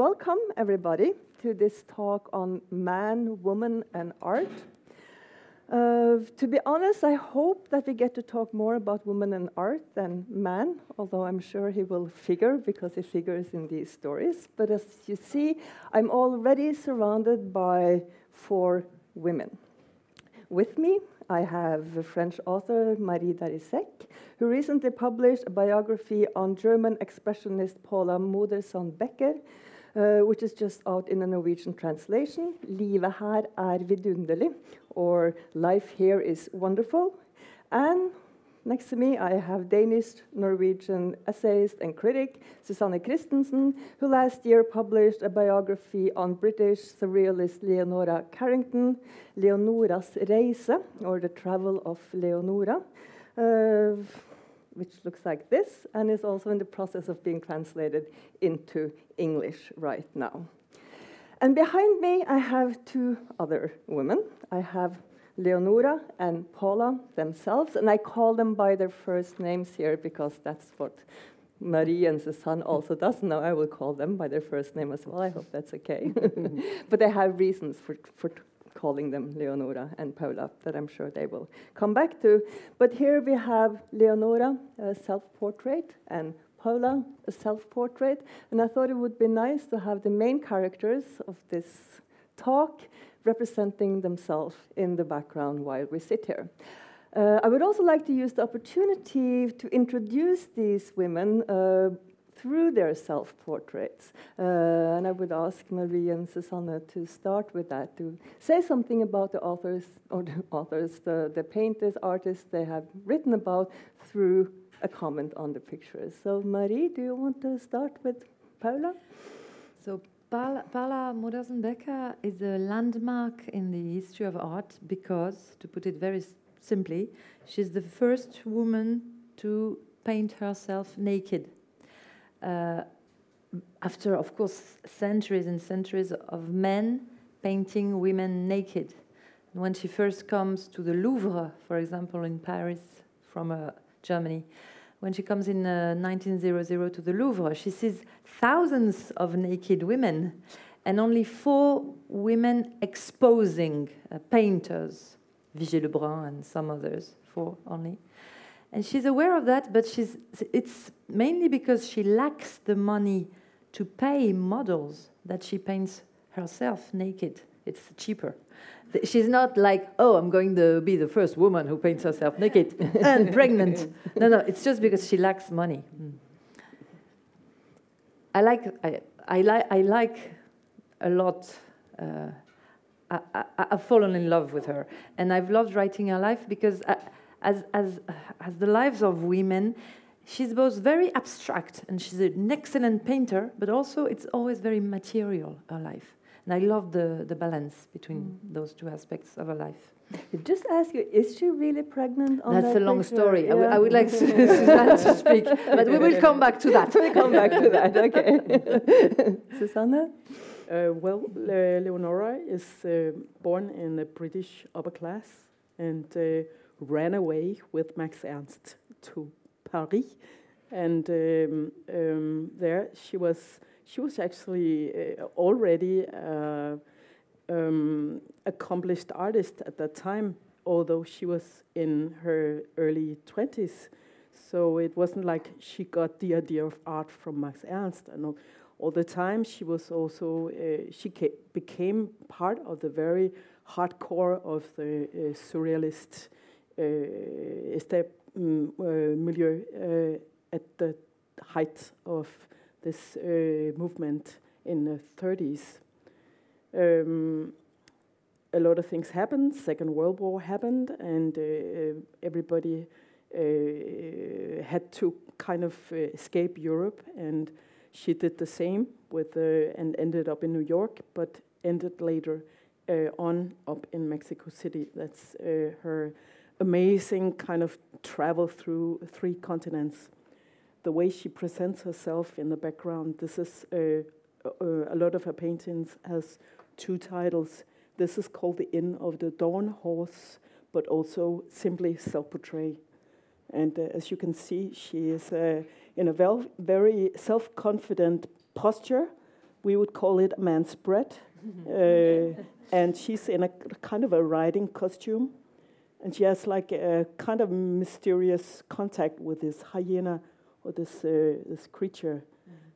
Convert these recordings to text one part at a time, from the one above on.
welcome everybody to this talk on man, woman, and art. Uh, to be honest, I hope that we get to talk more about women and art than man, although I'm sure he will figure because he figures in these stories. But as you see, I'm already surrounded by four women. With me, I have the French author Marie Darrieussecq, who recently published a biography on German expressionist Paula Modersohn Becker, uh, which is just out in a Norwegian translation. Livet her er vidunderlig, or Life here is wonderful. And next to me, I have Danish Norwegian essayist and critic Susanne Kristensen, who last year published a biography on British surrealist Leonora Carrington, Leonora's Reise, or The Travel of Leonora. Uh, which looks like this and is also in the process of being translated into English right now. And behind me, I have two other women. I have Leonora and Paula themselves, and I call them by their first names here because that's what Marie and Susanne also does. Now I will call them by their first name as well. I hope that's okay. but they have reasons for, for calling them Leonora and Paula that I'm sure they will come back to. But here we have Leonora, a self portrait, and Paula, a self portrait. And I thought it would be nice to have the main characters of this talk representing themselves in the background while we sit here. Uh, I would also like to use the opportunity to introduce these women uh, through their self portraits. Uh, and I would ask Marie and Susanna to start with that, to say something about the authors, or the authors, the, the painters, artists they have written about through a comment on the pictures. So, Marie, do you want to start with Paula? So, Paula, Paula Modersohn-Becker is a landmark in the history of art because, to put it very simply, she's the first woman to paint herself naked uh, after, of course, centuries and centuries of men painting women naked. When she first comes to the Louvre, for example, in Paris from uh, Germany, when she comes in uh, 1900 to the Louvre, she sees thousands of naked women and only four women exposing uh, painters, Vigée Lebrun and some others, four only. And she's aware of that, but she's, it's mainly because she lacks the money to pay models that she paints herself naked. It's cheaper. She's not like, oh, I'm going to be the first woman who paints herself naked and pregnant. No, no, it's just because she lacks money. Mm. I like, I, I, li- I like a lot. Uh, I, I, I've fallen in love with her, and I've loved writing her life because. I, as, as, as the lives of women, she's both very abstract and she's an excellent painter, but also it's always very material, her life. And I love the, the balance between mm. those two aspects of her life. Just ask you, is she really pregnant? That's that a long picture? story. Yeah. I, would like Susanne to speak, but we will come back to that. we'll come back to that, okay. Susanne? Uh, well, Le Leonora is uh, born in the British upper class, and uh, ran away with Max Ernst to Paris, and um, um, there she was. She was actually uh, already uh, um, accomplished artist at that time, although she was in her early twenties. So it wasn't like she got the idea of art from Max Ernst. And all, all the time, she was also uh, she became part of the very hardcore of the uh, surrealist uh, um, milieu at the height of this movement in the 30s. Um, a lot of things happened. Second World War happened, and uh, everybody uh, had to kind of uh, escape Europe. And she did the same with and ended up in New York, but ended later on up in Mexico City. That's her amazing kind of travel through three continents. The way she presents herself in the background, this is a, a, a lot of her paintings has two titles. This is called The Inn of the Dawn Horse, but also simply self-portrait. And uh, as you can see, she is uh, in a very self-confident posture, we would call it a man's spread. uh, and she's in a kind of a riding costume. And she has like a kind of mysterious contact with this hyena or this, uh, this creature.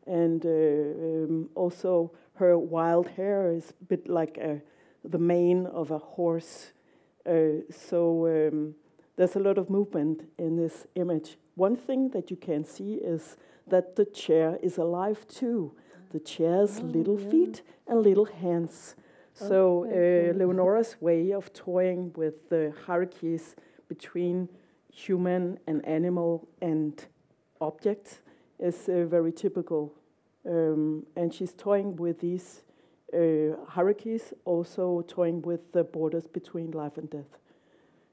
And uh, um, also, her wild hair is a bit like a, the mane of a horse. Uh, so um, there's a lot of movement in this image. One thing that you can see is that the chair is alive too. The chair's oh, little yeah. feet and little hands. So uh, Leonora's way of toying with the hierarchies between human and animal and objects is uh, very typical. Um, and she's toying with these uh, hierarchies, also toying with the borders between life and death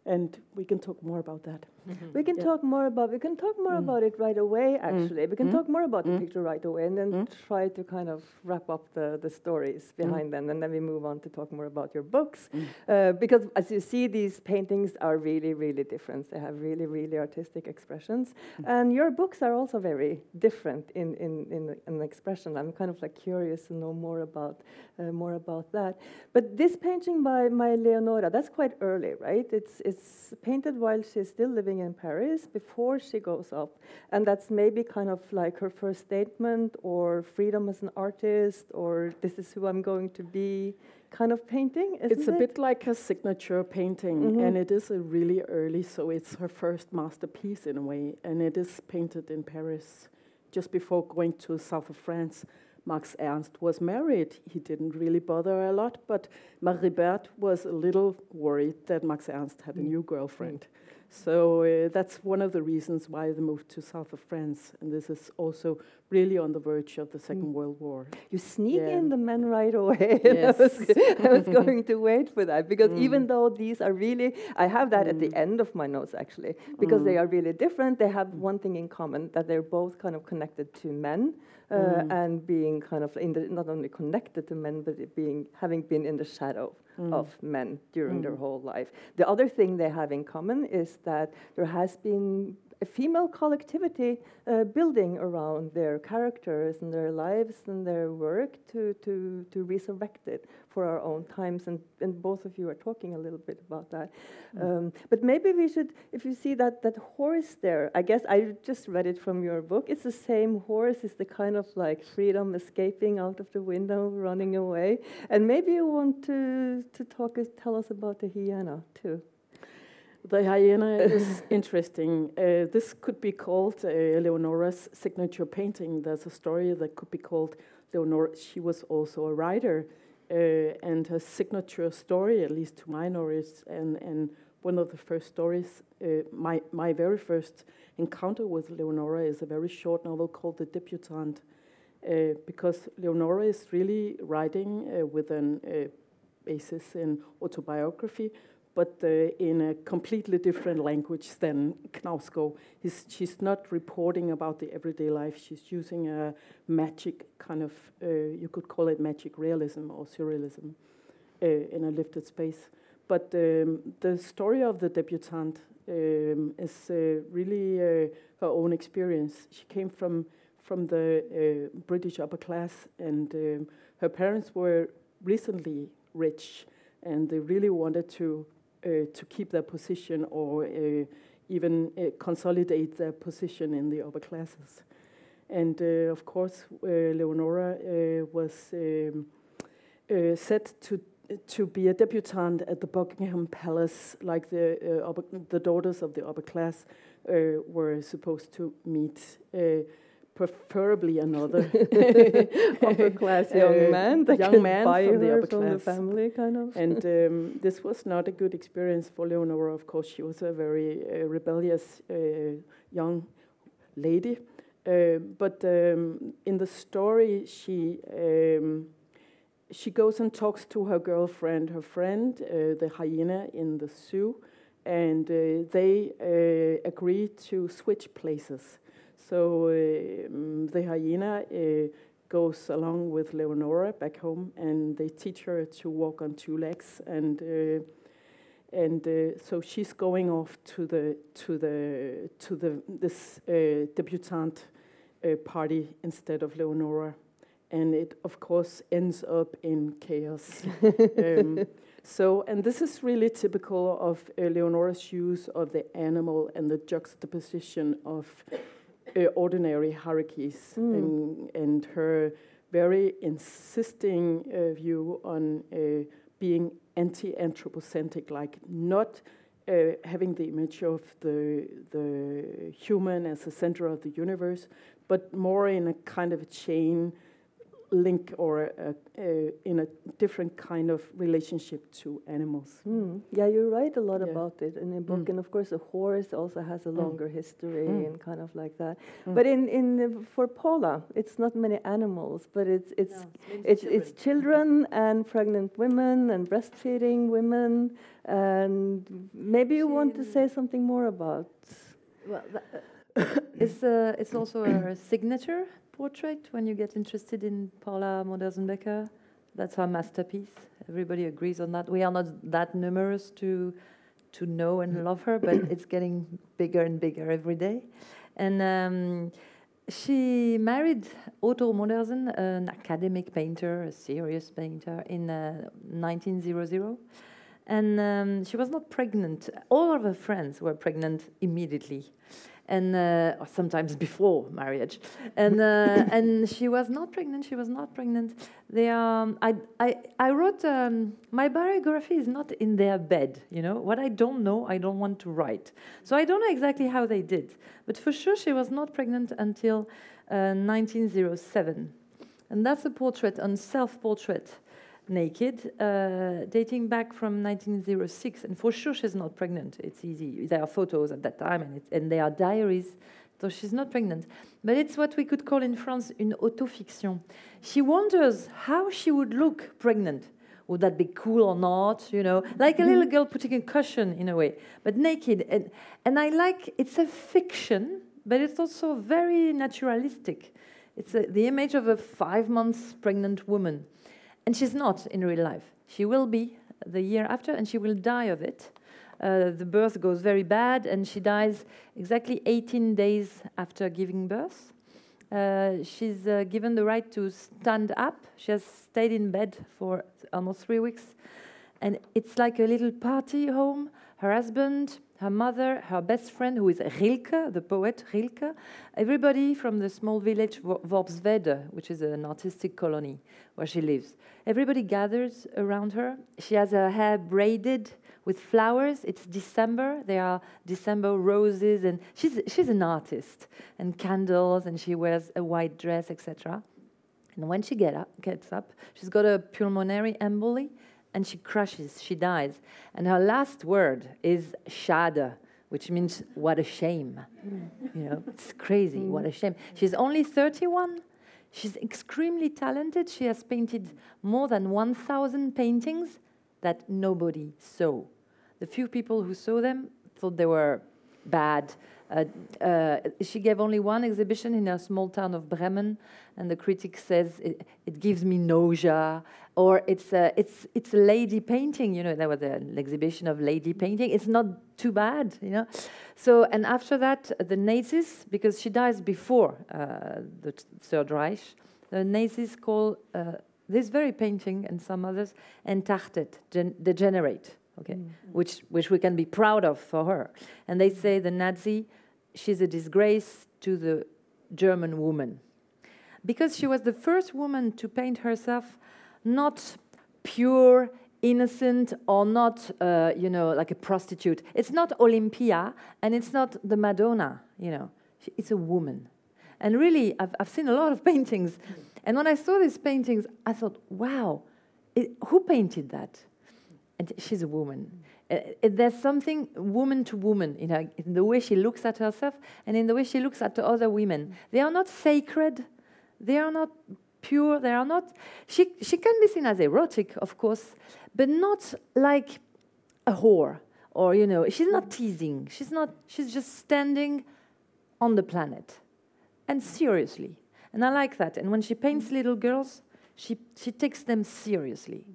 and we can talk more about that. Mm-hmm. We can yeah. talk more about we can talk more mm. about it right away. Mm. Actually, mm. we can mm. talk more about the mm. picture right away, and then mm. try to kind of wrap up the the stories behind them, and then we move on to talk more about your books, uh, because as you see, these paintings are really really different. They have really really artistic expressions, and your books are also very different in in in, in expression. I'm kind of like curious to know more about uh, more about that. But this painting by my Leonora, that's quite early, right? It's it's painted while she's still living in Paris before she goes up. And that's maybe kind of like her first statement or freedom as an artist or this is who I'm going to be kind of painting. it's a it? bit like a signature painting, mm -hmm. and it is a really early, so it's her first masterpiece in a way, and it is painted in Paris just before going to south of France. Max Ernst was married. He didn't really bother a lot, but Marie Berthe was a little worried that Max Ernst had a mm. new girlfriend. So uh, that's one of the reasons why they moved to south of France, and this is also really on the verge of the Second mm. World War. You sneak yeah. in the men right away. Yes. I, was, I, was, going to wait for that because mm. even though these are really, I have that mm. at the mm. end of my notes actually, because they mm. are really different. They have one thing in common that they're both kind of connected to men. Uh, and being kind of the, not only connected to men, but being having been in the shadow mm. of men during mm. their whole life. The other thing they have in common is that there has been a female collectivity uh, building around their characters and their lives and their work to, to, to resurrect it for our own times. And, and both of you are talking a little bit about that. Mm. Um, but maybe we should, if you see that, that horse there, I guess I just read it from your book. It's the same horse, it's the kind of like freedom escaping out of the window, running away. And maybe you want to, to talk, tell us about the hyena too. The hyena is interesting. Uh, this could be called uh, Leonora's signature painting. There's a story that could be called Leonora. She was also a writer, uh, and her signature story, at least to my knowledge, and, and one of the first stories, uh, my, my very first encounter with Leonora is a very short novel called The Debutante, uh, because Leonora is really writing uh, with a basis in autobiography but uh, in a completely different language than. He's, she's not reporting about the everyday life. She's using a magic kind of, uh, you could call it magic realism or surrealism uh, in a lifted space. But um, the story of the debutante um, is uh, really uh, her own experience. She came from from the uh, British upper class, and um, her parents were recently rich, and they really wanted to to keep their position or uh, even uh, consolidate their position in the upper classes. And of course, Leonora was um, set to to be a debutante at the Buckingham Palace, like the uh, upper, the daughters of the upper class uh, were supposed to meet. Uh, preferably another upper class young uh, man, that young man from the upper class. the family, kind of. and um, this was not a good experience for Leonora. Of course, she was a very uh, rebellious uh, young lady. Uh, but um, in the story, she um, she goes and talks to her girlfriend, her friend, uh, the hyena in the zoo, and uh, they agree to switch places. So um, the hyena uh, goes along with Leonora back home, and they teach her to walk on two legs, and uh, and uh, so she's going off to the to the to the this uh, debutante uh, party instead of Leonora, and it, of course, ends up in chaos. um, so, and this is really typical of uh, Leonora's use of the animal and the juxtaposition of uh, ordinary hierarchies Mm. and, and her very insisting uh, view on uh, being anti anthropocentric, like not uh, having the image of the, the human as the center of the universe, but more in a kind of a chain link or a, a, in a different kind of relationship to animals. Mm. Yeah, you write a lot Yeah. about it in the book, Mm. and of course, a horse also has a Mm. longer history Mm. and kind of like that. Mm. But in in the- for Paula, it's not many animals, but it's it's No, it's it's children. it's children and pregnant women and breastfeeding women, and maybe you want to say something more about. Well, tha- uh, it's, uh, it's also a signature portrait when you get interested in Paula Modersohn-Becker. That's her masterpiece. Everybody agrees on that. We are not that numerous to, to know and love her, but it's getting bigger and bigger every day. And um, she married Otto Modersohn, an academic painter, a serious painter, in uh, 1900. And um, she was not pregnant. All of her friends were pregnant immediately, and uh, or sometimes before marriage. And uh, and she was not pregnant. She was not pregnant. They um, I I I wrote um, my biography is not in their bed. You know what I don't know, I don't want to write. So I don't know exactly how they did, but for sure she was not pregnant until uh, 1907, and that's a portrait on self-portrait naked, uh, dating back from 1906. And for sure, she's not pregnant. It's easy. There are photos at that time, and, and there are diaries. So she's not pregnant. But it's what we could call in France une autofiction. She wonders how she would look pregnant. Would that be cool or not? You know, like a little girl putting a cushion in a way, but naked. And, and I like it's a fiction, but it's also very naturalistic. It's a, the image of a five months pregnant woman. And she's not in real life. She will be the year after, and she will die of it. Uh, the birth goes very bad, and she dies exactly 18 days after giving birth. Uh, she's uh, given the right to stand up. She has stayed in bed for almost three weeks. And it's like a little party home. Her husband, her mother, her best friend, who is Rilke, the poet Rilke, everybody from the small village Worpswede, which is an artistic colony where she lives. Everybody gathers around her. She has her hair braided with flowers. It's December. There are December roses, and she's she's an artist. And candles, and she wears a white dress, etc. And when she get up, gets up, she's got a pulmonary emboli, and she crushes, She dies. And her last word is shada, which means "what a shame." Mm. You know, it's crazy. Mm. What a shame. She's only 31. She's extremely talented. She has painted more than 1,000 paintings that nobody saw. The few people who saw them thought they were bad. Uh, uh, she gave only one exhibition in a small town of Bremen, and the critic says it, it gives me nausea, or it's a, it's, it's a lady painting. You know, there was an exhibition of lady painting. It's not too bad, you know. So, and after that, the Nazis, because she dies before uh, the Third Reich, the Nazis call uh, this very painting and some others entartet, degenerate, okay, which, which we can be proud of for her. And they say the Nazi, she's a disgrace to the German woman. Because she was the first woman to paint herself not pure, innocent, or not, uh, you know, like a prostitute. It's not Olympia, and it's not the Madonna, you know. It's a woman. And really, I've, I've seen a lot of paintings. And when I saw these paintings, I thought, wow, it, who painted that? And she's a woman. Uh, there's something woman to woman in, her, in the way she looks at herself and in the way she looks at the other women. They are not sacred. They are not pure. They are not. She, she can be seen as erotic, of course, but not like a whore or, you know, she's not teasing. She's not, she's just standing on the planet and seriously. And I like that. And when she paints little girls, she, she takes them seriously.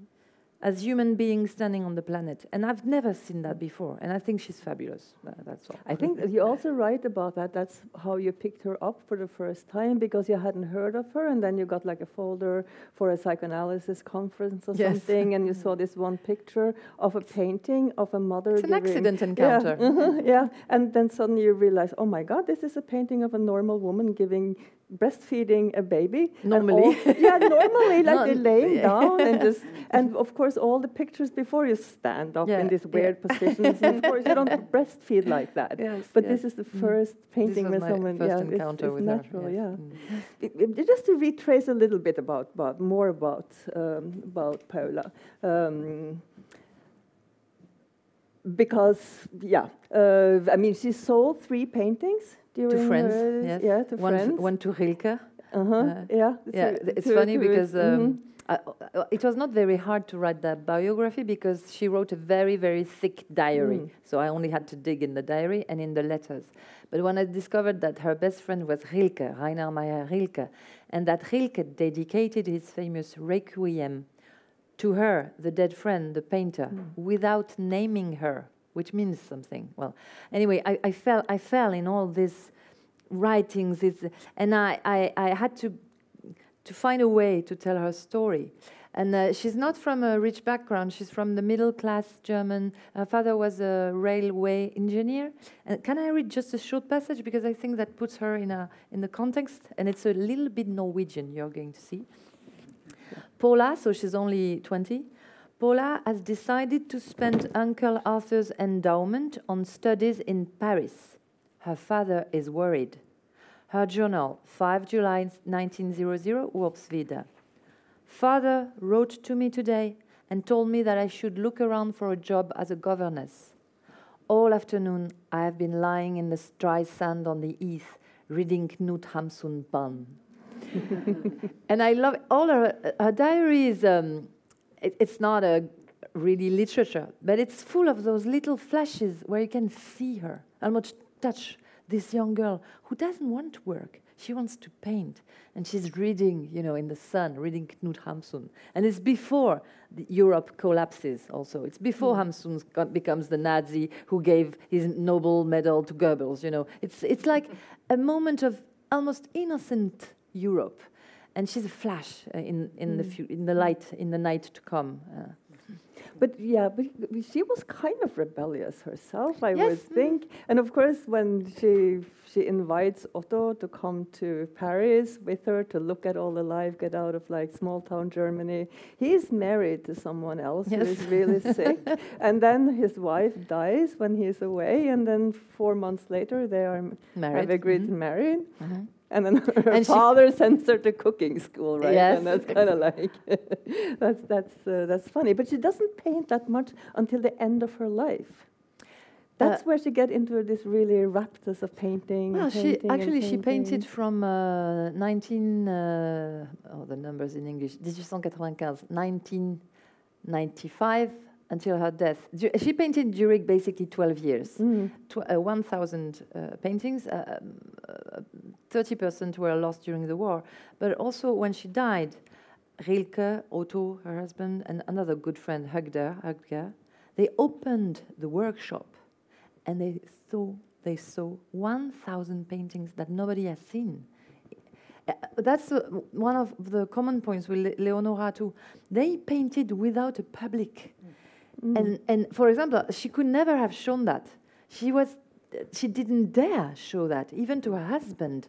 As human beings standing on the planet. And I've never seen that before. And I think she's fabulous. Uh, that's all. I think you also write about that. That's how you picked her up for the first time because you hadn't heard of her, and then you got like a folder for a psychoanalysis conference or Yes. something, and you saw this one picture of a painting of a mother. It's an accident Yeah, encounter. mhm, yeah, and then suddenly you realize, oh my God, this is a painting of a normal woman giving breastfeeding a baby. Normally. all- yeah, normally, like they're laying yeah. down and just, and of course, all the pictures before you stand up Yeah, in these yeah. weird positions. and of course, you don't breastfeed like that. Yes, But yes. this is the Mm. first painting my someone, first yeah, it's, encounter it's with natural, her. yeah. Mm. I- I- Just to retrace a little bit about, about more about um, about paola um, because yeah, uh, I mean she sold three paintings during To friends, her- yes. yeah, to one, one to Rilke. uh-huh, uh, yeah, Yeah, to- it's to- funny to- because um, mhm. I, uh, it was not very hard to write that biography because she wrote a very, very thick diary. Mm. So I only had to dig in the diary and in the letters. But when I discovered that her best friend was Rilke, Rainer Maria Rilke, and that Rilke dedicated his famous Requiem to her, the dead friend, the painter, Mm. without naming her, which means something. Well, anyway, I, I fell, I fell in all these writings, and I, I, I had to to find a way to tell her story. And uh, she's not from a rich background. She's from the middle class German. Her father was a railway engineer. And can I read just a short passage because I think that puts her in a in the context, and it's a little bit Norwegian. You're going to see. Paula, so she's only 20. Paula has decided to spend Uncle Arthur's endowment on studies in Paris. Her father is worried. Her journal, 5 July 1900, Worpswede. Father wrote to me today and told me that I should look around for a job as a governess. All afternoon, I have been lying in the dry sand on the heath, reading Knut Hamsun Pan. and I love all her, her um, it, it's not a really literature, but it's full of those little flashes where you can see her, almost touch this young girl who doesn't want to work. She wants to paint, and she's reading, you know, in the sun, reading Knut Hamsun. And it's before the Europe collapses. Also, it's before mm. Hamsun got- becomes the Nazi who gave his Nobel medal to Goebbels. You know, it's it's like a moment of almost innocent Europe, and she's a flash uh, in in the fu- in the light in the night to come. Uh, But yeah, but she was kind of rebellious herself, I Yes, would mm. think. And of course, when she she invites Otto to come to Paris with her to look at all the life, get out of like small town Germany, he's married to someone else who Yes. is really sick, and then his wife dies when he's away, and then four months later they are married. have agreed Mhm. to marry. Mhm. And then her And she- father sends her to cooking school, right? Yes. And that's kind of like that's that's uh, that's funny. But she doesn't paint that much until the end of her life. That's Uh, where she get into this really raptures of painting. Well, and she painting actually she painted from uh, 19 uh, oh the numbers in English 1895 1995 until her death. Du- She painted during basically 12 years. Mm. Tw- uh, 1,000 uh, paintings. Uh, um, uh, 30% were lost during the war. But also when she died, Rilke, Otto, her husband, and another good friend, Hugder, Hugder, they opened the workshop and they saw they saw 1,000 paintings that nobody has seen. Uh, that's uh, one of the common points with Le- Leonora too. They painted without a public, Mm. and and for example, she could never have shown that. She was, she didn't dare show that even to her husband.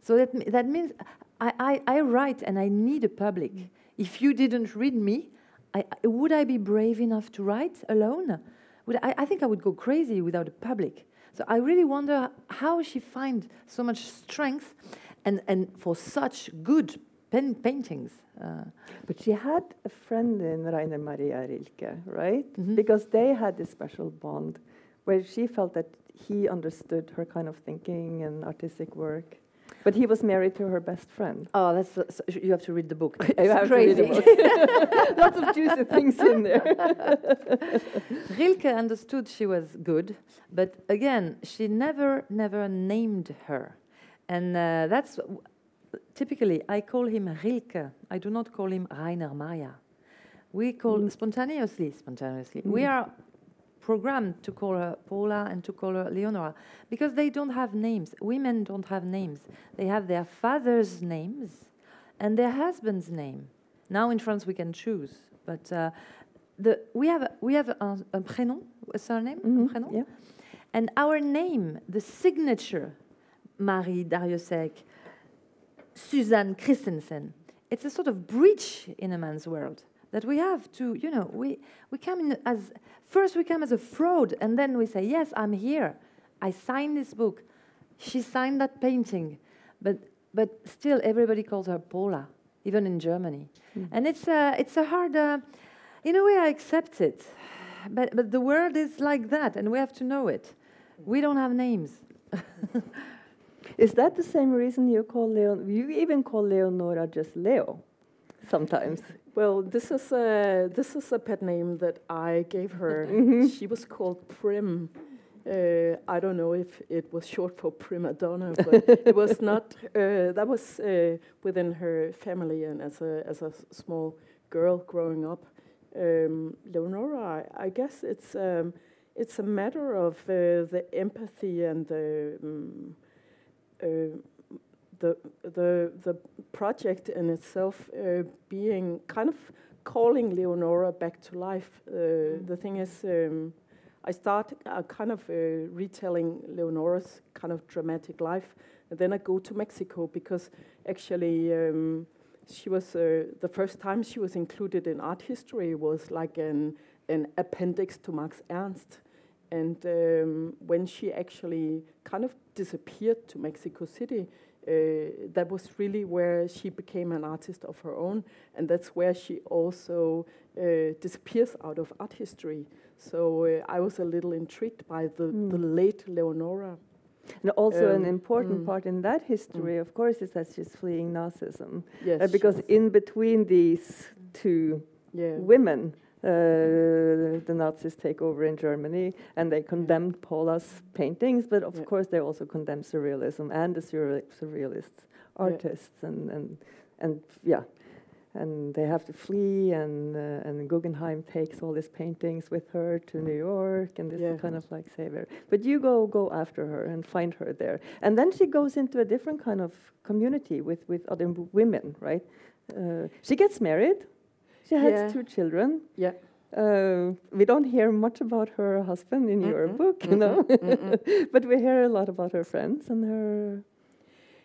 So that that means I, I, I write and I need a public. If you didn't read me, I, would I be brave enough to write alone? Would I, I think I would go crazy without a public. So I really wonder how she finds so much strength and, and for such good pen paintings. Uh, But she had a friend in Rainer Maria Rilke, right? Mhm. Because they had this special bond where she felt that he understood her kind of thinking and artistic work. But he was married to her best friend. oh, that's uh, so you have to read the book. It's have to read the crazy. book. Lots of juicy things in there. Rilke understood she was good, but again, she never, never named her. And uh, that's typically, I call him Rilke. I do not call him Rainer Maria. We call Mm. spontaneously, spontaneously. We Mm. are programmed to call her Paula and to call her Leonora because they don't have names. Women don't have names. They have their father's names and their husband's name. Now in France we can choose, but uh, the, we have we have a, a prénom, a surname, Mhm, prénom, Yeah. and our name, the signature, Marie Darrieussecq, Susanne Christensen, it's a sort of breach in a man's world that we have to, you know, we, we come in as, first we come as a fraud, and then we say, yes, I'm here. I signed this book. She signed that painting. But, but still, everybody calls her Paula, even in Germany. Mm. And it's a, it's a hard, uh, in a way, I accept it. But, but the world is like that, and we have to know it. We don't have names. Is that the same reason you call Leon? You even call Leonora just Leo, sometimes. Well, this is a this is a pet name that I gave her. Mhm. She was called Prim. Uh, I don't know if it was short for prima donna, but it was not. Uh, that was uh, within her family, and as a as a small girl growing up, um, Leonora. I, I guess it's um, it's a matter of uh, the empathy and the. Um, uh, the the the project in itself uh, being kind of calling Leonora back to life. Uh, The thing is, um, I start uh, kind of uh, retelling Leonora's kind of dramatic life, and then I go to Mexico because actually um, she was uh, the first time she was included in art history was like an an appendix to Max Ernst. And um, when she actually kind of disappeared to Mexico City, uh, that was really where she became an artist of her own, and that's where she also uh, disappears out of art history. So uh, I was a little intrigued by the, Mm. the late Leonora. And also, an Um, important mm. part in that history, of course, is that she's fleeing Nazism. Yes, Uh, because in between these two yeah, women, uh, the Nazis take over in Germany and they condemned Paula's paintings, but of Yeah. course they also condemned surrealism and the surreal- surrealist artists and, and and yeah. And they have to flee, and uh, and Guggenheim takes all these paintings with her to New York, and this Yeah. is kind of like savior. But you go go after her and find her there, and then she goes into a different kind of community with with other women, right? Uh, she gets married. She has Yeah. two children. yeah. Uh, we don't hear much about her husband in your Mm-mm, book, you know, but we hear a lot about her friends and her.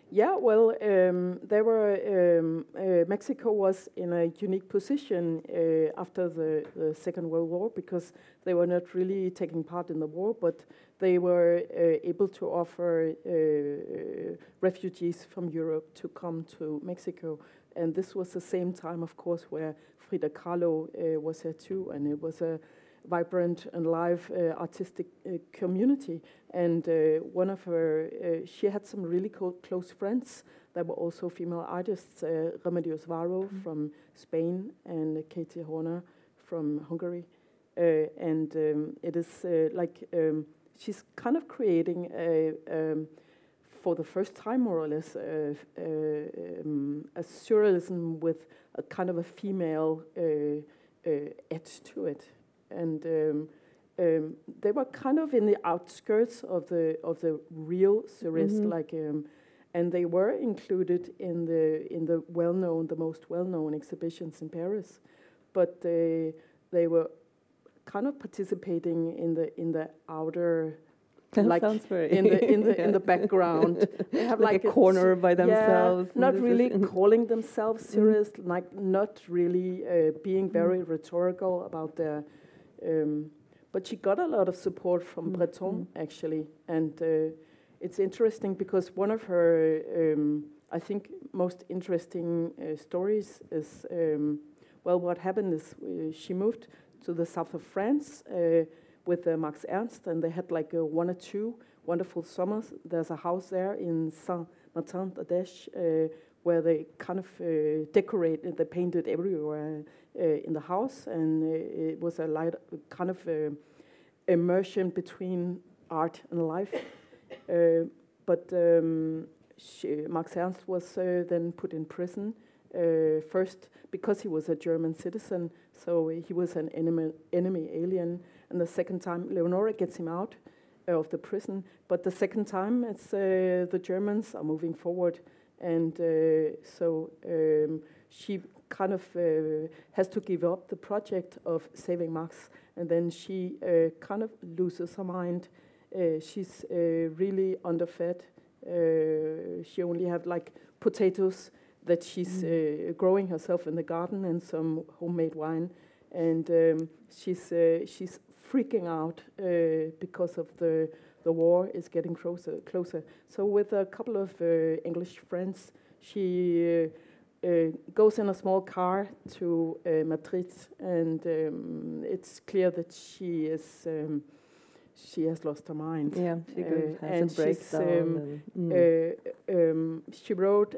Yeah, well, um, there were um, uh, Mexico was in a unique position uh, after the, the Second World War because they were not really taking part in the war, but they were uh, able to offer uh, refugees from Europe to come to Mexico, and this was the same time, of course, where Frida Kahlo uh, was here too, and it was a vibrant and live uh, artistic uh, community. And uh, one of her, uh, she had some really co- close friends that were also female artists, uh, Remedios Varo from Spain and Kati Horna from Hungary. Uh, and um, it is uh, like um, she's kind of creating a, um, for the first time, more or less, uh, uh, um, a surrealism with a kind of a female uh, uh, edge to it. And um, um, they were kind of in the outskirts of the of the real surrealist, Mhm. like, um, and they were included in the in the well-known, the most well-known exhibitions in Paris, but they they were kind of participating in the in the outer That Like sounds very in the in the in the background. They have like, like, a corner by themselves. Yeah, not really calling themselves Mm. serious, like not really uh, being very rhetorical about their. Um, but she got a lot of support from Mm, Breton mm. actually, and uh, it's interesting because one of her, um, I think, most interesting uh, stories is, um, well, what happened is uh, she moved to the south of France uh, with uh, Max Ernst, and they had like uh, one or two wonderful summers. There's a house there in Saint Martin d'Ardèche uh, where they kind of uh, decorated, they painted everywhere uh, in the house, and uh, it was a light, kind of uh, immersion between art and life. But um, she, Max Ernst was then put in prison, Uh, first, because he was a German citizen, so he was an enemy, enemy alien. And the second time, Leonora gets him out of the prison. But the second time, it's uh, the Germans are moving forward, and uh, so um, she kind of uh, has to give up the project of saving Max, and then she uh, kind of loses her mind. Uh, she's uh, really underfed. she only have like potatoes that she's mm. growing herself in the garden and some homemade wine, and um, she's she's freaking out uh, because of the the war is getting closer closer. So with a couple of uh, English friends, she uh, uh goes in a small car to uh, Madrid, and um, it's clear that she is. Um, she has lost her mind. Yeah, she uh, has a breakdown. Um, mm. Um, she wrote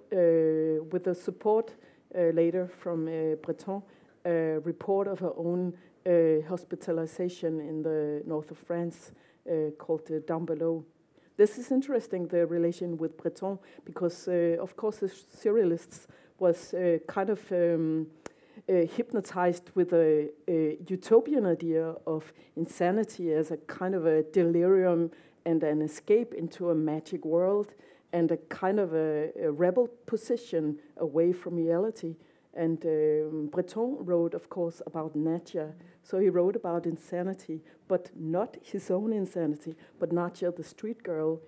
with the support later from Breton a report of her own uh, hospitalization in the north of France uh, called uh, Down Below. This is interesting, the relation with Breton, because uh, of course the surrealists was uh, kind of um, uh, hypnotized with a, a, utopian idea of insanity as a kind of a delirium and an escape into a magic world and a kind of a, a rebel position away from reality. And um, Breton wrote, of course, about Nadja. So he wrote about insanity, but not his own insanity, but Nadja, the street girl.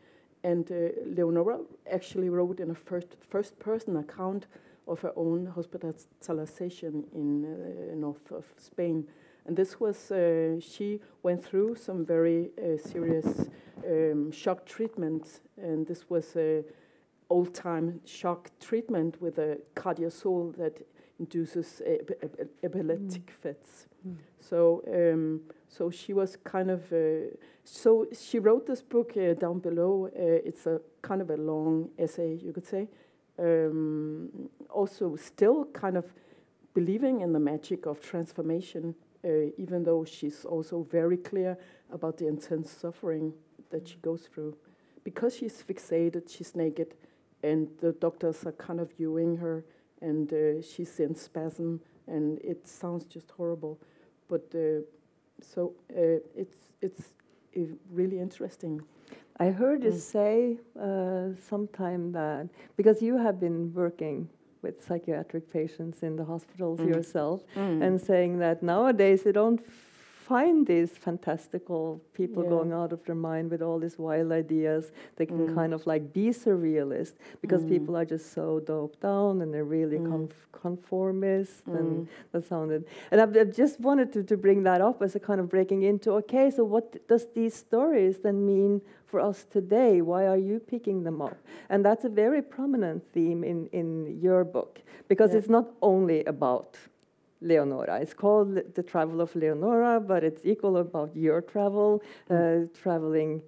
And uh, Leonora actually wrote in a first, first person account of her own hospitalization in uh, north of Spain. And this was, uh, she went through some very uh, serious um, shock treatment, and this was a old time shock treatment with a cardiazol that induces epileptic mm. fits. Mm. So, um, so she was kind of. Uh, so she wrote this book uh, down below. Uh, it's a kind of a long essay, you could say. Um, also, still kind of believing in the magic of transformation, uh, even though she's also very clear about the intense suffering that she goes through, because she's fixated, she's naked, and the doctors are kind of viewing her and uh, she's in spasm, and it sounds just horrible. But uh, so uh, it's it's really interesting. I heard you mm. say uh, sometime that because you have been working with psychiatric patients in the hospitals mm. yourself, mm. and saying that nowadays you don't find these fantastical people yeah. going out of their mind with all these wild ideas. They can mm. kind of like be surrealist because mm. people are just so doped down and they're really mm. conf- conformist. And mm. that sounded. And I've, I've, just wanted to, to bring that up as a kind of breaking into okay, so what does these stories then mean for us today? Why are you picking them up? And that's a very prominent theme in, in your book because yeah. it's not only about Leonora. It's called The Travel of Leonora, but it's equal about your travel, uh, traveling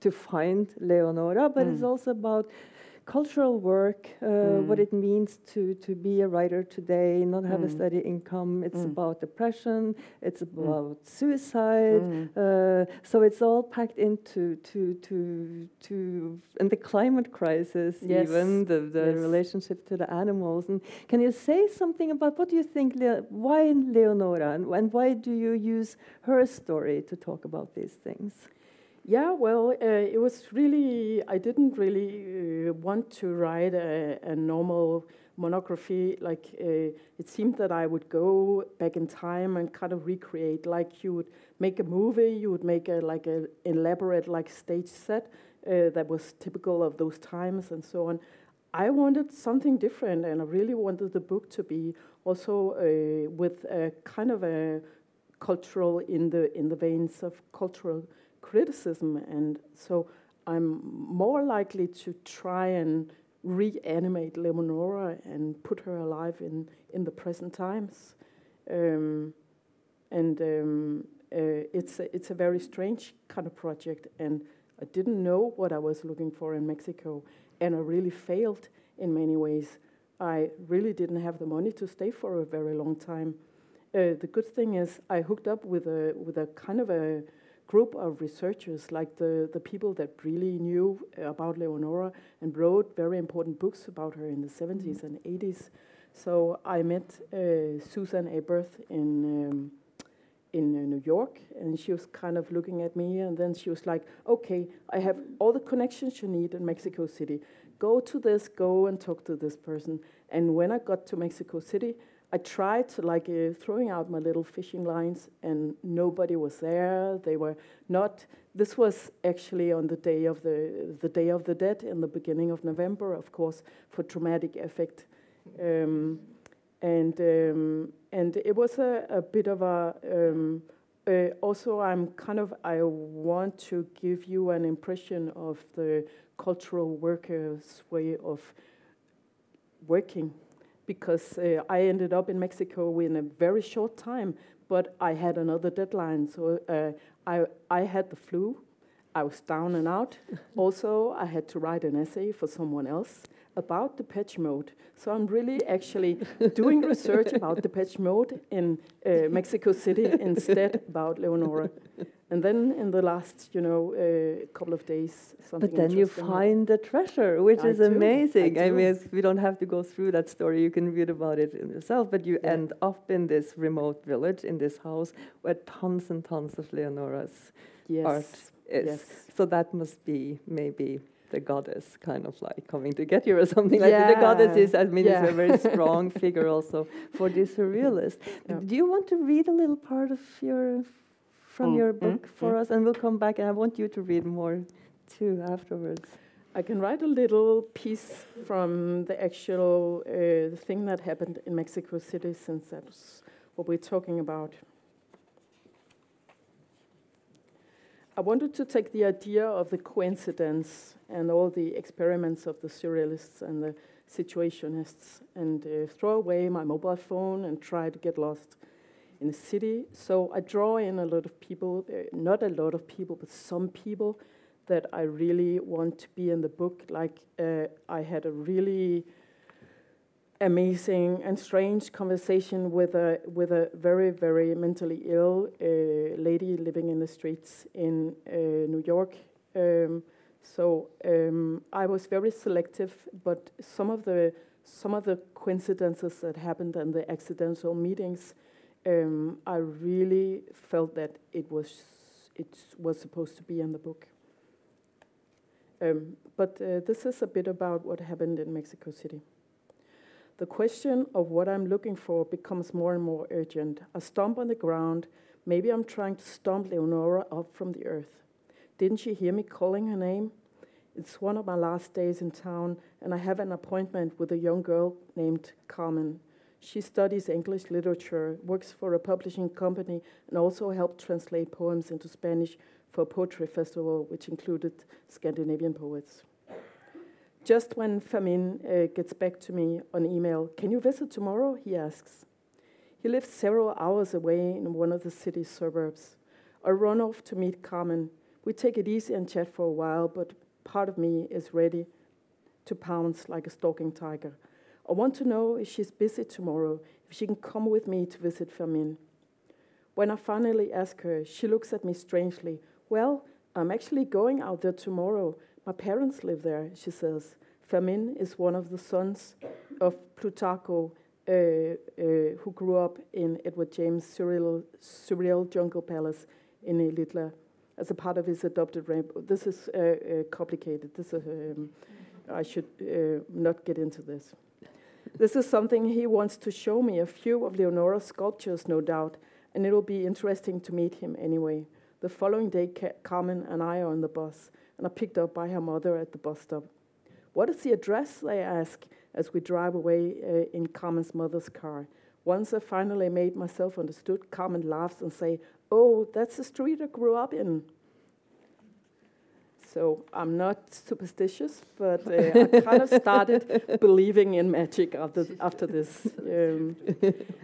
to find Leonora, but mm. it's also about cultural work, uh, mm. what it means to, to be a writer today, not have mm. a steady income. It's mm. about depression, it's mm. about suicide. Mm. Uh, so it's all packed into to to to and the climate crisis, yes. even the, the yes. relationship to the animals. And can you say something about what do you think? Le- why Leonora, and, and why do you use her story to talk about these things? Yeah, well, uh, it was really, I didn't really uh, want to write a, a normal monography. Like, uh, it seemed that I would go back in time and kind of recreate, like you would make a movie, you would make a like an elaborate like stage set uh, that was typical of those times and so on. I wanted something different, and I really wanted the book to be also uh, with a kind of a cultural in the in the veins of cultural criticism, and so I'm more likely to try and reanimate Leonora and put her alive in, in the present times. Um, and um, uh, it's, a, it's a very strange kind of project, and I didn't know what I was looking for in Mexico, and I really failed in many ways. I really didn't have the money to stay for a very long time. Uh, the good thing is I hooked up with a with a kind of a group of researchers, like the, the people that really knew about Leonora and wrote very important books about her in the 70s and 80s. So I met uh, Susan Aberth in um, in uh, New York, and she was kind of looking at me, and then she was like, "Okay, I have all the connections you need in Mexico City. Go to this, go and talk to this person." And when I got to Mexico City, I tried to like uh, throwing out my little fishing lines, and nobody was there. They were not. This was actually on the day of the the Day of the Dead in the beginning of November, of course, for dramatic effect. Um, and um, and it was a, a bit of a um, uh, also I'm kind of I want to give you an impression of the cultural workers' way of working because uh, I ended up in Mexico in a very short time, but I had another deadline, so uh, I I had the flu. I was down and out. also, I had to write an essay for someone else about the patch Mode. So I'm really actually doing research about the patch Mode in uh, Mexico City instead about Leonora. And then in the last, you know, uh, couple of days, something. But then you find the treasure, which I is do, amazing. I I, mean, we don't have to go through that story. You can read about it in yourself. But you Yeah. end up in this remote village, in this house, where tons and tons of Leonora's yes. art is. Yes. So that must be maybe the goddess kind of like coming to get you or something like that. The goddess is, I mean, Yeah. is a very strong figure also for the surrealist. Yeah. Do you want to read a little part of your from Mm, your mm, book for mm. us? And we'll come back and I want you to read more too afterwards. I can write a little piece from the actual uh, thing that happened in Mexico City, since that's what we're talking about. I wanted to take the idea of the coincidence and all the experiments of the surrealists and the situationists and uh, throw away my mobile phone and try to get lost in the city. So I draw in a lot of people, uh, not a lot of people, but some people that I really want to be in the book. Like uh, I had a really amazing and strange conversation with a with a very very mentally ill uh, lady living in the streets in uh, New York. Um, so um, I was very selective, but some of the some of the coincidences that happened and the accidental meetings, um, I really felt that it was it was supposed to be in the book. Um, but uh, this is a bit about what happened in Mexico City. The question of what I'm looking for becomes more and more urgent. I stomp on the ground. Maybe I'm trying to stomp Leonora up from the earth. Didn't she hear me calling her name? It's one of my last days in town, and I have an appointment with a young girl named Carmen. She studies English literature, works for a publishing company, and also helped translate poems into Spanish for a poetry festival, which included Scandinavian poets. Just when Fermin uh, gets back to me on email, can you visit tomorrow? He asks. He lives several hours away in one of the city's suburbs. I run off to meet Carmen. We take it easy and chat for a while, but part of me is ready to pounce like a stalking tiger. I want to know if she's busy tomorrow, if she can come with me to visit Fermin. When I finally ask her, she looks at me strangely. Well, I'm actually going out there tomorrow. My parents live there, she says. Fermin is one of the sons of Plutarco, uh, uh, who grew up in Edward James' surreal, surreal jungle palace in Xilitla as a part of his adopted rainbow. This is uh, uh, complicated. This is, um, I should uh, not get into this. This is something he wants to show me, a few of Leonora's sculptures, no doubt, and it'll be interesting to meet him anyway. The following day, Ca- Carmen and I are on the bus, and are picked up by her mother at the bus stop. What is the address? I ask as we drive away uh, in Carmen's mother's car. Once I finally made myself understood, Carmen laughs and say, "Oh, that's the street I grew up in." So I'm not superstitious, but uh, I kind of started believing in magic after after this. Um,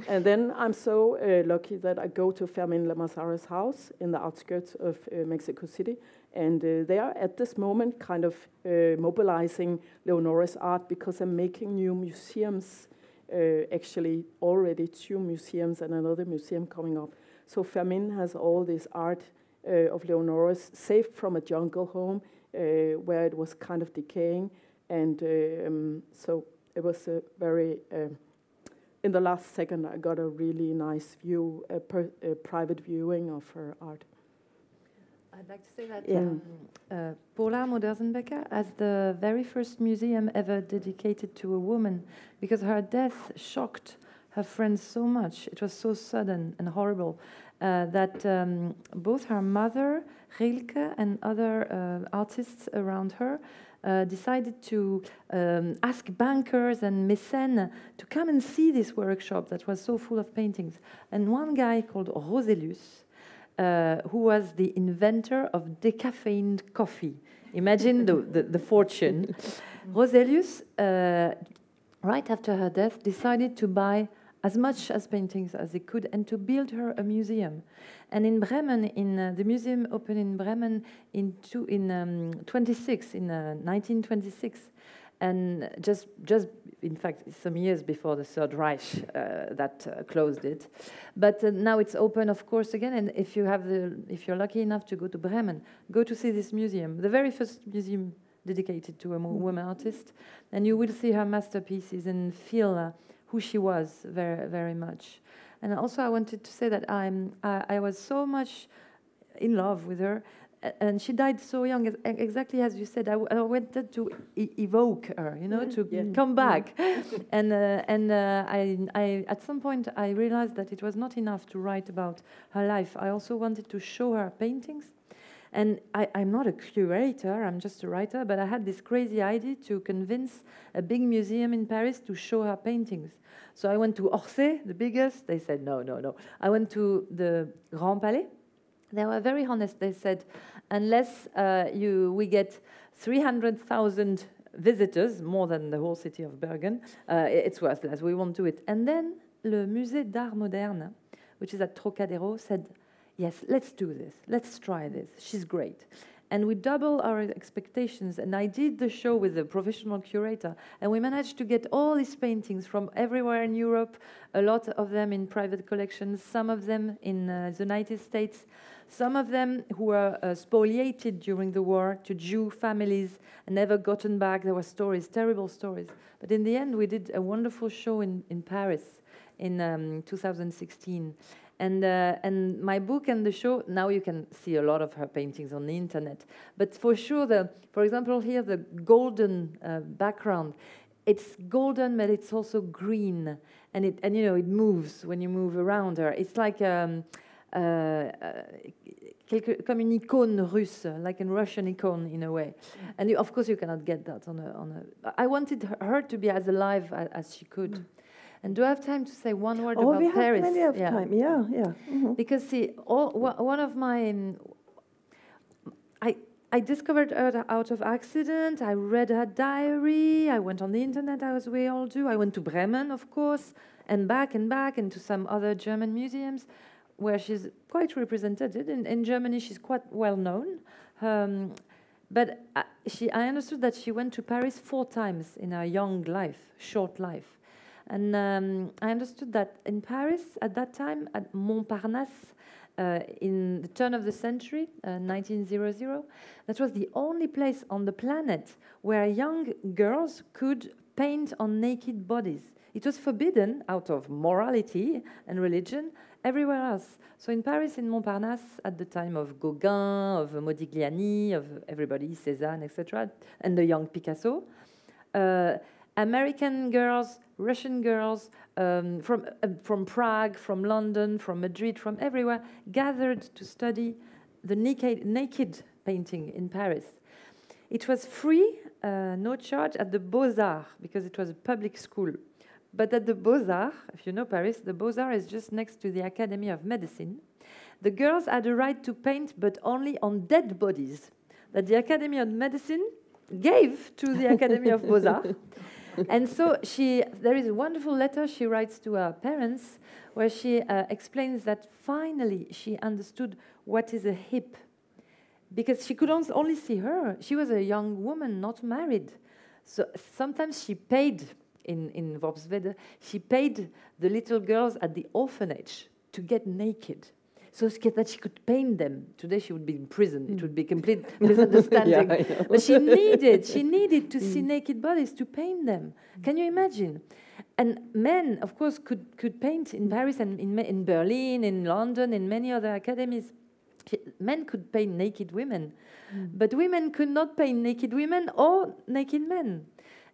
and then I'm so uh, lucky that I go to Fermin Lamasara's house in the outskirts of uh, Mexico City, and uh, they are at this moment kind of uh, mobilizing Leonora's art because they're making new museums. Uh, actually, already two museums and another museum coming up. So Fermin has all this art of Leonora's saved from a jungle home uh, where it was kind of decaying, and uh, um, so it was a very um in the last second, I got a really nice view, a, per, a private viewing of her art. I'd like to say that Yeah. um, uh, Paula Modersohn-Becker has the very first museum ever dedicated to a woman because her death shocked her friends so much. It was so sudden and horrible uh, that um, both her mother, Rilke, and other uh, artists around her uh, decided to um, ask bankers and mécènes to come and see this workshop that was so full of paintings. And one guy called Roselius, uh, who was the inventor of decaffeined coffee. Imagine the, the, the fortune. Roselius, uh, right after her death, decided to buy as much as paintings as they could and to build her a museum. And in Bremen, in uh, the museum opened in Bremen in, two, in um, 26, in uh, 1926, and just just in fact some years before the Third Reich uh, that uh, closed it, but uh, now it's open, of course, again. And if you have the if you're lucky enough to go to Bremen, go to see this museum, the very first museum dedicated to a woman artist, and you will see her masterpieces and feel who she was very very much. And also, I wanted to say that I'm I, I was so much in love with her and she died so young ex- exactly as you said. I, w- I wanted to e- evoke her you know to Yeah. come back. And uh, and uh, I, I at some point i realized that it was not enough to write about her life. I also wanted to show her paintings and I, i'm not a curator i'm just a writer but i had this crazy idea to convince a big museum in paris to show her paintings so i went to orsay the biggest they said no no no i went to the grand palais they were very honest. They said, unless uh, you, we get 300,000 visitors, more than the whole city of Bergen, uh, it's worthless. We won't do it. And then le Musée d'Art Moderne, which is at Trocadero, said, yes, let's do this. Let's try this. She's great. And we double our expectations. And I did the show with a professional curator, and we managed to get all these paintings from everywhere in Europe, a lot of them in private collections, some of them in uh, the United States, some of them who were uh, spoliated during the war to Jew families and never gotten back. There were stories, terrible stories. But in the end, we did a wonderful show in, in Paris in um, 2016. And, uh, and my book and the show, now you can see a lot of her paintings on the internet. But for sure, the, for example, here, the golden uh, background, it's golden, but it's also green. And, it, and, you know, it moves when you move around her. It's like... Um, uh, uh, quelque, comme une icône russe, like a Russian icon in a way. And you, of course, you cannot get that on a. On a I wanted her- to be as alive as, as she could. And do I have time to say one word Oh, about we have Paris? plenty of Yeah. time. Yeah, yeah. mhm. Because see, all, one of my, um, I I discovered her out of accident. I read her diary. I went on the internet, as we all do. I went to Bremen, of course, and back and back, and to some other German museums, where she's quite represented. In, in Germany, she's quite well known. Um, but uh, she, I understood that she went to Paris four times in her young life, short life. And um, I understood that in Paris at that time, at Montparnasse, uh, in the turn of the century, uh, 1900, that was the only place on the planet where young girls could paint on naked bodies. It was forbidden out of morality and religion everywhere else. So in Paris, in Montparnasse, at the time of Gauguin, of Modigliani, of everybody, Cézanne, etc., and the young Picasso, uh, American girls, Russian girls um, from, uh, from Prague, from London, from Madrid, from everywhere gathered to study the naked, naked painting in Paris. It was free, uh, no charge, at the Beaux Arts because it was a public school. But at the Beaux Arts, if you know Paris, the Beaux Arts is just next to the Academy of Medicine. The girls had a right to paint, but only on dead bodies that the Academy of Medicine gave to the Academy of Beaux Arts. and so she, there is a wonderful letter she writes to her parents where she uh, explains that finally she understood what is a hip because she could only see her. She was a young woman, not married. So sometimes she paid in, in Worpswede, she paid the little girls at the orphanage to get naked so that she could paint them. Today she would be in prison. It would be mm. complete misunderstanding. Yeah, but she needed, she needed to see mm. naked bodies to paint them. Mm. Can you imagine? And men, of course, could, could paint in Paris and in, in Berlin, in London, in many other academies. Men could paint naked women, but women could not paint naked women or naked men.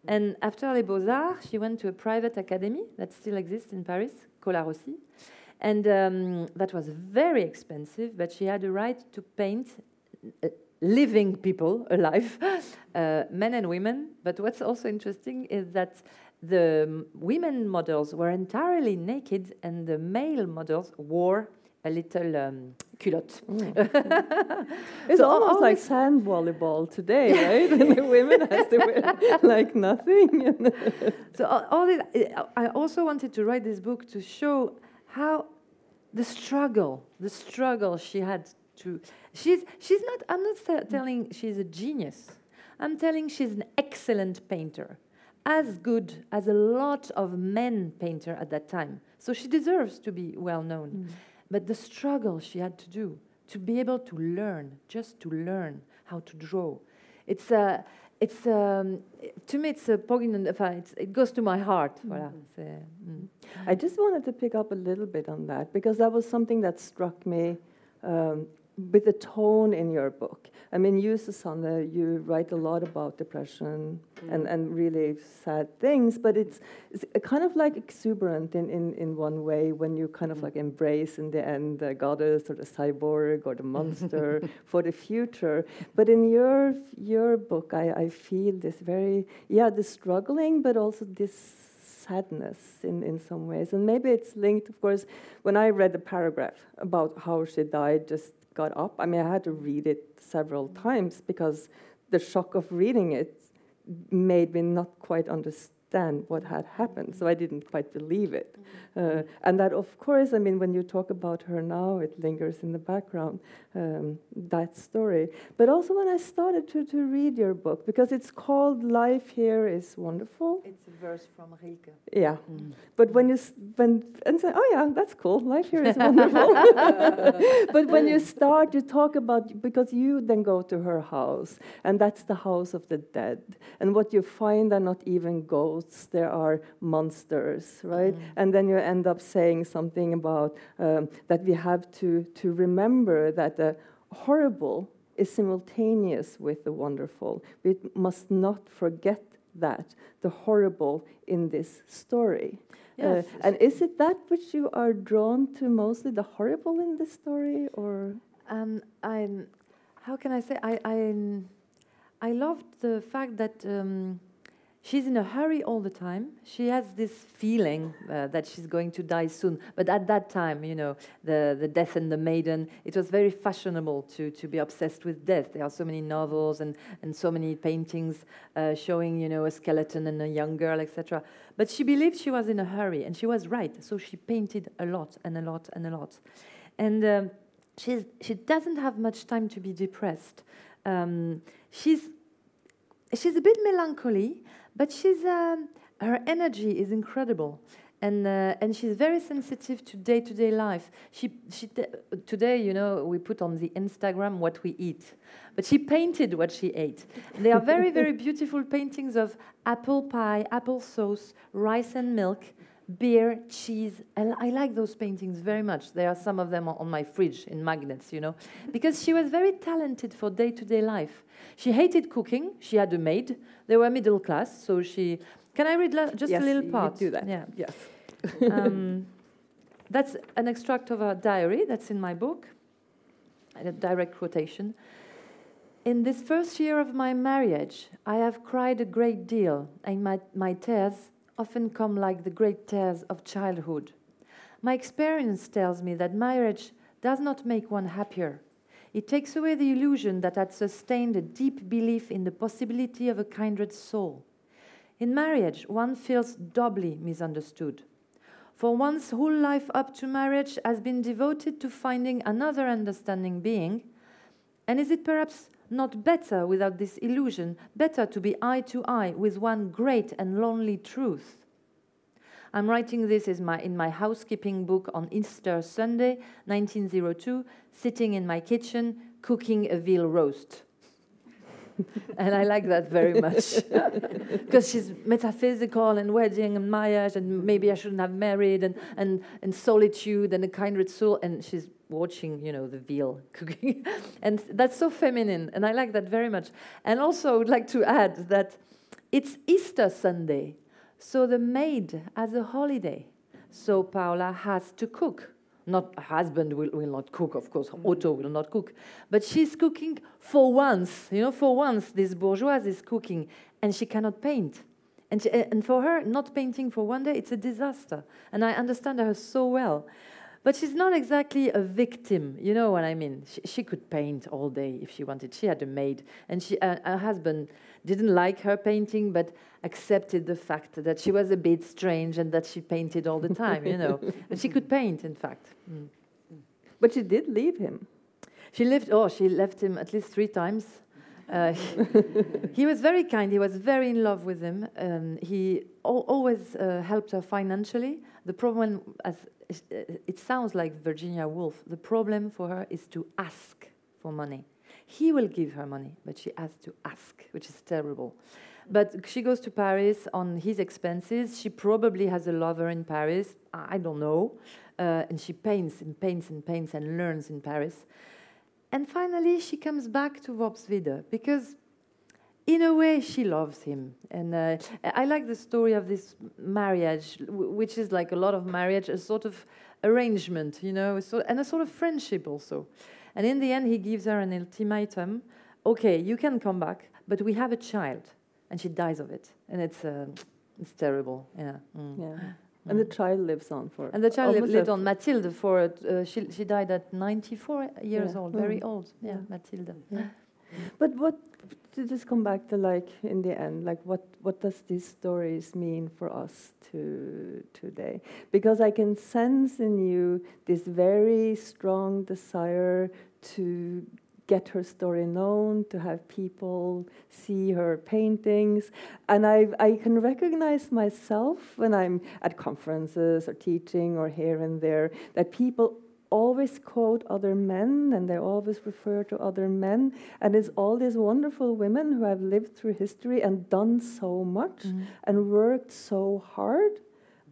And after Les Beaux-Arts, she went to a private academy that still exists in Paris, Colarossi. And um, that was very expensive, but she had a right to paint uh, living people alive, uh, men and women. But what's also interesting is that the um, women models were entirely naked, and the male models wore a little um, culotte. It's So almost like sand volleyball today, right? and the women has to wear like nothing. So all, all this, I also wanted to write this book to show how the struggle, the struggle she had to. She's she's not. I'm not te- telling she's a genius. I'm telling she's an excellent painter, as good as a lot of men painter at that time. So she deserves to be well known. Mm. But the struggle she had to do to be able to learn, just to learn how to draw, it's a. It's um, to me, it's a poignant. enfin, It's, it goes to my heart. Voilà. c'est, mm. I just wanted to pick up a little bit on that because that was something that struck me um, with the tone in your book. I mean, you, Susanne, you write a lot about depression mm. and, and really sad things, but it's, it's kind of like exuberant in, in, in one way when you kind of mm. like embrace in the end the goddess or the cyborg or the monster for the future. But in your your book, I, I feel this very yeah, the struggling, but also this sadness in, in some ways. And maybe it's linked, of course, when I read the paragraph about how she died, just got up. I mean, I had to read it several times because the shock of reading it made me not quite understand what had happened. So I didn't quite believe it. Uh, and that, of course, I mean, when you talk about her now, it lingers in the background, um, that story. But also when I started to, to read your book, because it's called Life Here is Wonderful. It's a verse from Rilke. Yeah, but when you when and say, oh yeah, that's cool. Life here is wonderful. but when you start, you talk about because you then go to her house, and that's the house of the dead. And what you find are not even ghosts; there are monsters, right? And then you end up saying something about um, that we have to to remember that the horrible is simultaneous with the wonderful. We must not forget that the horrible in this story. Uh, Yes. and is it that which you are drawn to mostly, the horrible in this story, or Um, I'm, how can I say? I, I, I loved the fact that um, she's in a hurry all the time. She has this feeling uh, that she's going to die soon. But at that time, you know, the, the Death and the Maiden, it was very fashionable to, to be obsessed with death. There are so many novels and, and so many paintings uh, showing, you know, a skeleton and a young girl, etc. But she believed she was in a hurry, and she was right. So she painted a lot and a lot and a lot. And um, she's, she doesn't have much time to be depressed. Um, she's, she's a bit melancholy, but she's, um, her energy is incredible. And, uh, and she's very sensitive to day to day life. She, she t- today, you know, we put on the Instagram what we eat, but she painted what she ate. They are very, very beautiful paintings of apple pie, apple sauce, rice and milk, beer, cheese. And I like those paintings very much. There are some of them on my fridge in magnets, you know, because she was very talented for day to day life. She hated cooking. She had a maid. They were middle class, so she. Can I read just Yes, a little part? do that. Yeah. yes? Um, that's an extract of a diary that's in my book, a direct quotation. In this first year of my marriage, I have cried a great deal, and my, my tears often come like the great tears of childhood. My experience tells me that marriage does not make one happier. It takes away the illusion that had sustained a deep belief in the possibility of a kindred soul. In marriage, one feels doubly misunderstood. For one's whole life up to marriage has been devoted to finding another understanding being. And is it perhaps not better without this illusion, better to be eye to eye with one great and lonely truth? I'm writing this is my, in my housekeeping book on Easter Sunday, 1902, sitting in my kitchen cooking a veal roast. and I like that very much because she's metaphysical and wedding and marriage and maybe I shouldn't have married and, and, and solitude and a kindred soul and she's watching you know the veal cooking and that's so feminine and I like that very much and also I would like to add that it's Easter Sunday so the maid has a holiday so Paula has to cook not husband will, will not cook, of course. Otto will not cook, but she's cooking for once, you know, for once this bourgeoise is cooking and she cannot paint. And, she, and for her, not painting for one day, it's a disaster. And I understand her so well. But she's not exactly a victim, you know what I mean? She, she could paint all day if she wanted. She had a maid, and she, uh, her husband didn't like her painting, but accepted the fact that she was a bit strange and that she painted all the time, you know. and she could paint, in fact. Mm. But she did leave him. She lived, oh, she left him at least three times. Uh, he was very kind. He was very in love with him. Um, he al always uh, helped her financially. The problem, as it sounds like Virginia Woolf, the problem for her is to ask for money. He will give her money, but she has to ask, which is terrible. But she goes to Paris on his expenses. She probably has a lover in Paris. I don't know. Uh, and she paints and paints and paints and learns in Paris. And finally, she comes back to Worpswede because, in a way, she loves him. And uh, I like the story of this marriage, which is like a lot of marriage, a sort of arrangement, you know, and a sort of friendship also. And in the end, he gives her an ultimatum okay, you can come back, but we have a child. And she dies of it. And it's, uh, it's terrible. Yeah. Mm. yeah. And the child lives on for. And the child lived, lived on Mathilde for. Uh, she she died at 94 years yeah. old, very mm. old. Yeah, yeah. Mathilde. Yeah. But what to just come back to like in the end, like what what does these stories mean for us to today? Because I can sense in you this very strong desire to get her story known, to have people see her paintings. And I, I can recognize myself when I'm at conferences or teaching or here and there that people always quote other men and they always refer to other men. And it's all these wonderful women who have lived through history and done so much mm. and worked so hard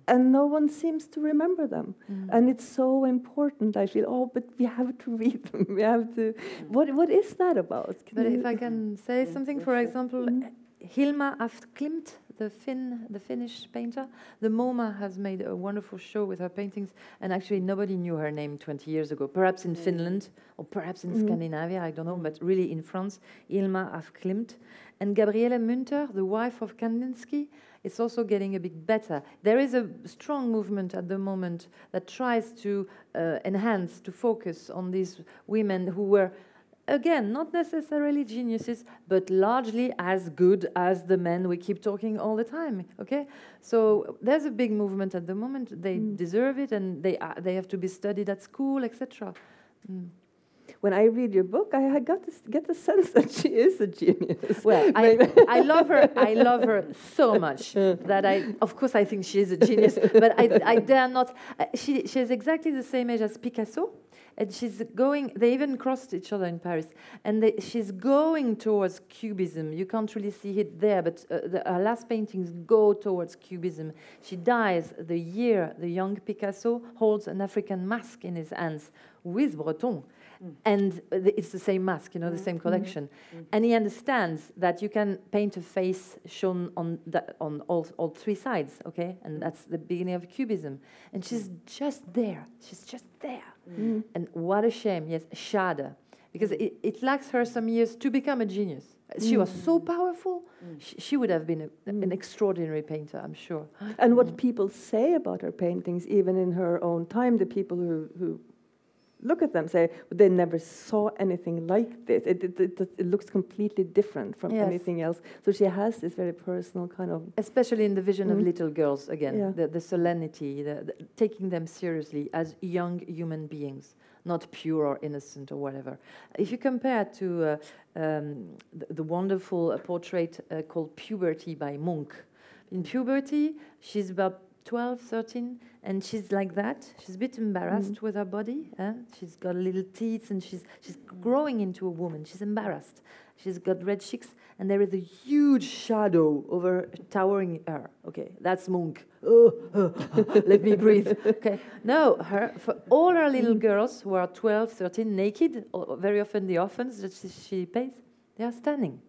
and no one seems to remember them. Mm. And it's so important. I feel, oh, but we have to read them. we have to. Mm. What What is that about? Can but if I can say something, for example, mm. Hilma af Klint, the Finn, the Finnish painter, the MoMA has made a wonderful show with her paintings, and actually nobody knew her name 20 years ago. Perhaps in Finland or perhaps in mm. Scandinavia, I don't know, but really in France, Hilma af Klint, and Gabriele Münter, the wife of Kandinsky it's also getting a bit better. There is a strong movement at the moment that tries to uh, enhance, to focus on these women who were, again, not necessarily geniuses, but largely as good as the men we keep talking all the time. Okay, so there's a big movement at the moment. They mm. deserve it, and they are, they have to be studied at school, etc. Mm when I read your book, I, I got to get the sense that she is a genius. Well, I, I love her. I love her so much that I, of course, I think she is a genius. but I, I dare not. Uh, she, she has exactly the same age as Picasso, and she's going. They even crossed each other in Paris, and they, she's going towards Cubism. You can't really see it there, but uh, the, her last paintings go towards Cubism. She dies the year the young Picasso holds an African mask in his hands with Breton Mm. And it's the same mask, you know, the same mm-hmm. collection. Mm. And he understands that you can paint a face shown on, the, on all, all three sides, okay? And that's the beginning of Cubism. And she's just there. She's just there. Mm. And what a shame, yes, Schade. Because it, it lacks her some years to become a genius. She was so powerful. She, she, would have been a, an extraordinary painter, I'm sure. And what people say about her paintings, even in her own time, the people who, who look at them say they never saw anything like this it, it, it, it looks completely different from yes. anything else so she has this very personal kind of especially in the vision mm. of little girls again yeah. the, the solemnity the, the, taking them seriously as young human beings not pure or innocent or whatever if you compare to uh, um, the, the, wonderful uh, portrait uh, called puberty by munch in puberty she's about 12, 13, and she's like that. She's a bit embarrassed Mm. with her body. eh? She's got little teeth and she's, she's growing into a woman. She's embarrassed. She's got red cheeks, and there is a huge shadow over towering her. Okay, that's Munch. Oh, oh, let me breathe. Okay, no, her for all her little girls who are 12, 13, naked, or very often the orphans that she, she pays, they are standing,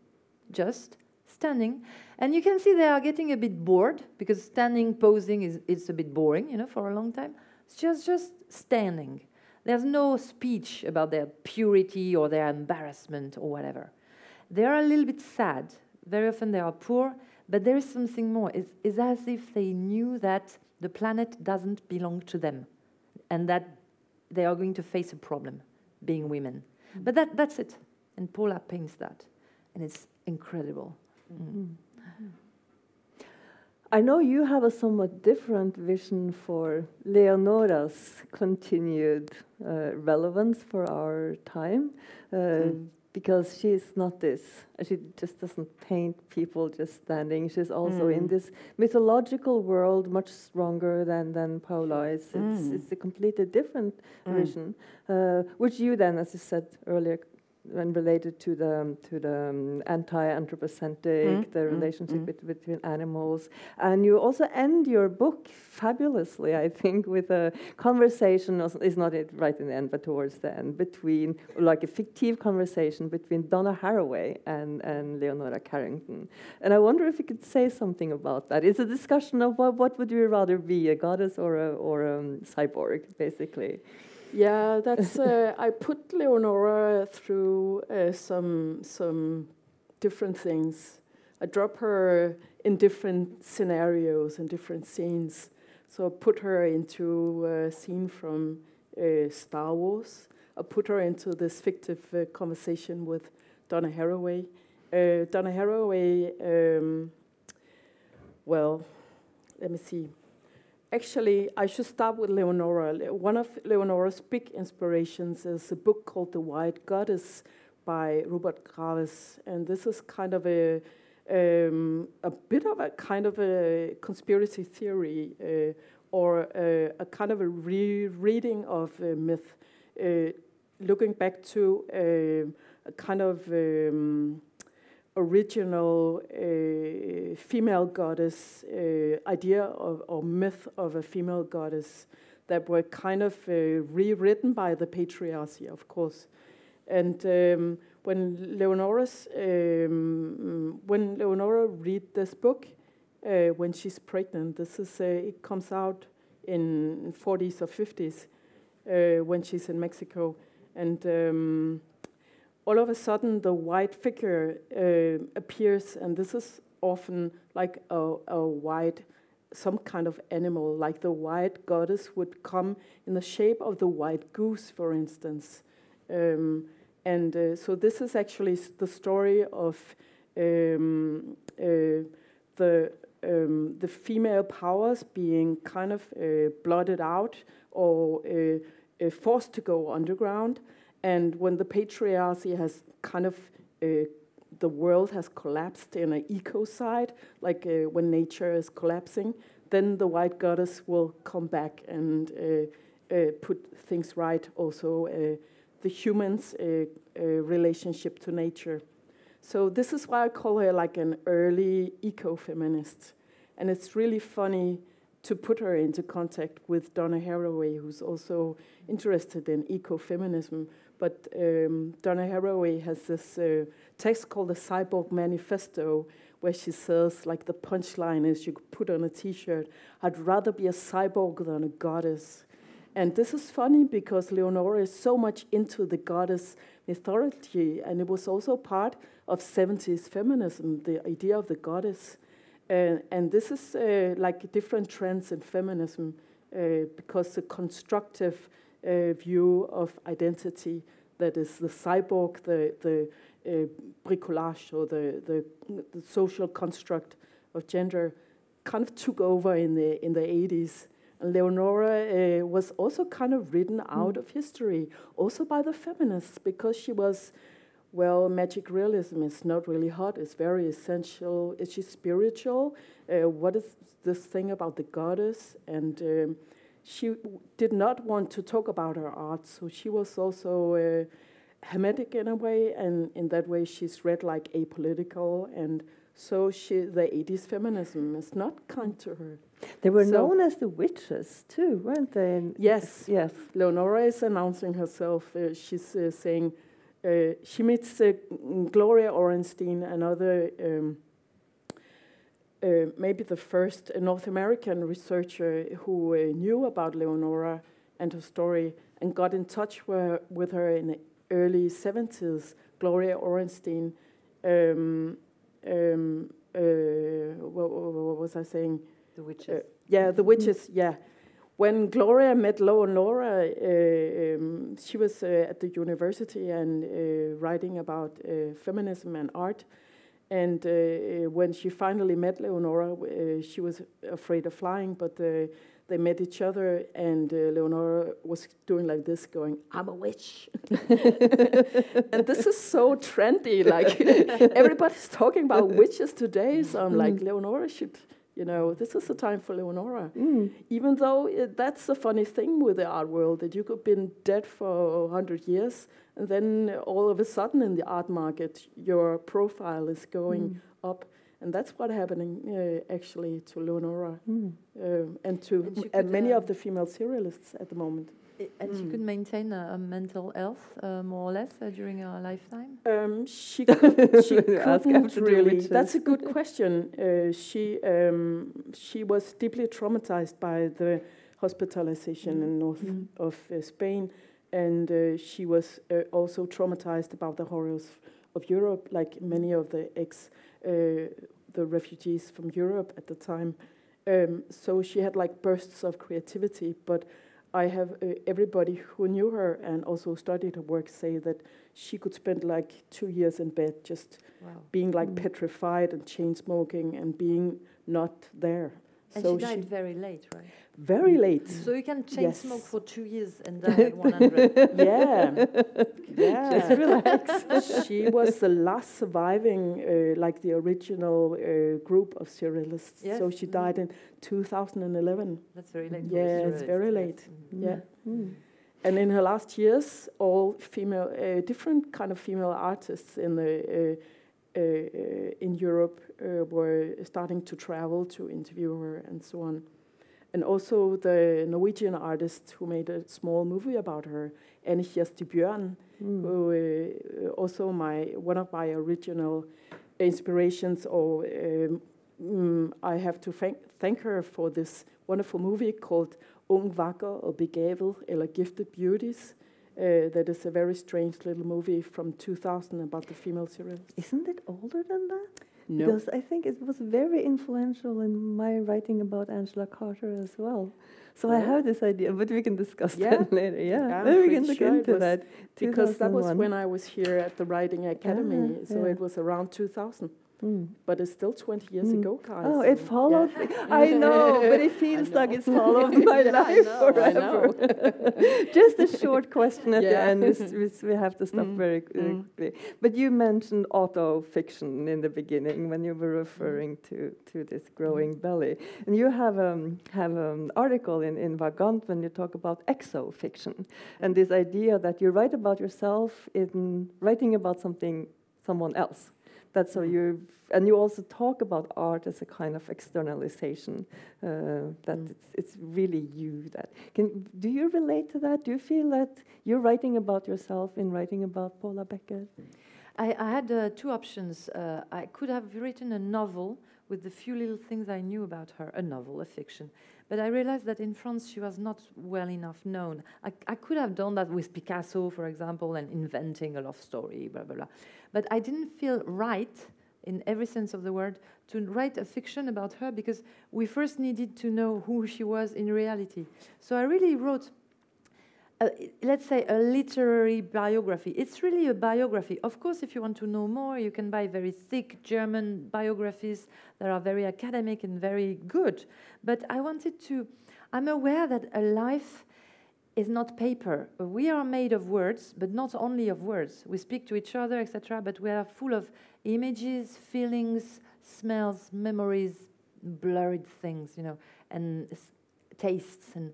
just standing, and you can see they are getting a bit bored because standing posing is it's a bit boring, you know, for a long time. It's just just standing. There's no speech about their purity or their embarrassment or whatever. They are a little bit sad. Very often they are poor, but there is something more. It's, it's as if they knew that the planet doesn't belong to them and that they are going to face a problem being women. But that, that's it. And Paula paints that. And it's incredible. I know you have a somewhat different vision for Leonora's continued uh, relevance for our time, uh, Mm. because she's not this. She just doesn't paint people just standing. She's also in Mm. this mythological world, much stronger than than Paula is. It's, Mm. it's a completely different Mm. vision, uh, which you then, as you said earlier, when related to the to the um, anti-anthropocentric, Mm, the mm, relationship mm. bet- between animals, and you also end your book fabulously, I think, with a conversation. Is not it right in the end, but towards the end, between like a fictive conversation between Donna Haraway and and Leonora Carrington. And I wonder if you could say something about that. It's a discussion of what what would you rather be, a goddess or a or a um, cyborg, basically. Yeah, that's. Uh, I put Leonora through uh, some some different things. I drop her in different scenarios and different scenes. So I put her into a scene from uh, Star Wars. I put her into this fictive uh, conversation with Donna Haraway. Uh, Donna Haraway. Um, well, let me see. Actually, I should start with Leonora. One of Leonora's big inspirations is a book called The White Goddess by Robert Graves, and this is kind of a um, a bit of a kind of a conspiracy theory uh, or a, a kind of a rereading of a myth, uh, looking back to uh, a kind of um, original uh, female goddess uh, idea of, or myth of a female goddess that were kind of uh, rewritten by the patriarchy, of course. And um, when Leonora's um, when Leonora read this book uh, when she's pregnant, this is uh, it comes out in 40s or 50s uh, when she's in Mexico, and um, all of a sudden the white figure uh, appears, and this is often like a, a white, some kind of animal, like the white goddess would come in the shape of the white goose, for instance. Um, and uh, so this is actually the story of um, uh, the um, the female powers being kind of uh, blotted out or uh, uh, forced to go underground, and when the patriarchy has kind of uh, the world has collapsed in an ecocide, like uh, when nature is collapsing, then the white goddess will come back and uh, uh, put things right. Also, uh, the humans' uh, relationship to nature. So this is why I call her like an early eco-feminist, and it's really funny to put her into contact with Donna Haraway, who's also interested in ecofeminism. But um, Donna Haraway has this uh, text called the Cyborg Manifesto, where she says, like the punchline is, you could put on a T-shirt, "I'd rather be a cyborg than a goddess." And this is funny because Leonora is so much into the goddess mythology, and it was also part of 70s feminism, the idea of the goddess. Uh, and this is uh, like different trends in feminism uh, because the constructive uh, view of identity that is the cyborg, the, the uh, bricolage, or the, the, the social construct of gender kind of took over in the, in the 80s. And Leonora uh, was also kind of written out of history, also by the feminists, because she was well, magic realism is not really hot. It's very essential. Is she spiritual? Uh, what is this thing about the goddess? And um, she w- did not want to talk about her art, so she was also uh, hermetic in a way, and in that way, she's read like apolitical. And so she, the 80s feminism is not kind to her. They were So- known as the witches too, weren't they? Yes. Yes. Leonora is announcing herself. Uh, she's uh, saying uh, she meets uh, Gloria Orenstein, another, um, uh, maybe the first North American researcher who uh, knew about Leonora and her story and got in touch with, with her in the early 70s. Gloria Orenstein, um, um, uh, what, what was I saying? The Uh, witches. yeah, the witches. Yeah, when Gloria met Leonora, uh, um, she was uh, at the university and uh, writing about uh, feminism and art. And uh, when she finally met Leonora, uh, she was afraid of flying, but uh, they met each other, and uh, Leonora was doing like this, going, "I'm a witch," and this is so trendy. Like everybody's talking about witches today, so I'm like, Leonora should, you know, this is the time for Leonora. Mm. Even though it, that's the funny thing with the art world that you could have been dead for hundred years, and then all of a sudden in the art market, your profile is going up, and that's what's happening uh, actually to Leonora Mm. um, and to And m- and many um, of the female surrealists at the moment. And she Mm. could maintain a, mental health, uh, more or less, uh, during her lifetime. Um, she could, she couldn't really. That's a good question. Uh, she um, she was deeply traumatized by the hospitalization in north Mm. of uh, Spain, and uh, she was uh, also traumatized about the horrors of Europe, like many of the ex uh, the refugees from Europe at the time. Um, so she had like bursts of creativity, but I have uh, everybody who knew her and also studied her work say that she could spend like two years in bed just Wow. being like Mm. petrified and chain smoking and being not there. And so she died very late, right? very late. So you can chain Yes. smoke for two years and die at 100. yeah, yeah. Just relax. she was the last surviving, uh, like the original uh, group of surrealists. Yes. So she died in 2011. That's very late. for Yeah, it's surrealist, very yes. late. Mm. Yeah. Mm. And in her last years, all female, uh, different kind of female artists in the uh, in Europe uh, were starting to travel to interview her and so on. And also the Norwegian artist who made a small movie about her, Anne Kjersti Bjørn, Mm. who uh, also my one of my original inspirations. Or um, mm, I have to thank thank her for this wonderful movie called Ung Vakker og Begavet, eller Gifted Beauties. Uh, that is a very strange little movie from 2000 about the female serial. Isn't it older than that? No, Because I think it was very influential in my writing about Angela Carter as well. So I Yeah. have this idea, but we can discuss Yeah. that later. Yeah, I'm maybe we can look sure into that. because that was when I was here at the Writing Academy, Ah, so yeah. it was around 2000. Mm. But it's still 20 years Mm. ago, guys. Oh, it followed. yeah. me. I know, but it feels like it's followed my Yeah, life know, forever. Just a short question at the end. This, this, we have to stop Mm, very mm. quickly. But you mentioned auto fiction in the beginning when you were referring to, to this growing belly, and you have um, have an article in in Vagant when you talk about exo fiction and this idea that you write about yourself in writing about something someone else. That's so you and you also talk about art as a kind of externalization. Uh, that Mm. it's, it's really you. That can do you relate to that? Do you feel that you're writing about yourself in writing about Paula Becker? I, I had uh, two options. Uh, I could have written a novel with the few little things I knew about her, a novel, a fiction. But I realized that in France she was not well enough known. I, I could have done that with Picasso, for example, and inventing a love story, blah, blah, blah. But I didn't feel right, in every sense of the word, to write a fiction about her because we first needed to know who she was in reality. So I really wrote let's say a literary biography. It's really a biography. Of course, if you want to know more, you can buy very thick German biographies that are very academic and very good. But I wanted to, I'm aware that a life is not paper. We are made of words, but not only of words. We speak to each other, etc., but we are full of images, feelings, smells, memories, blurred things, you know, and tastes. And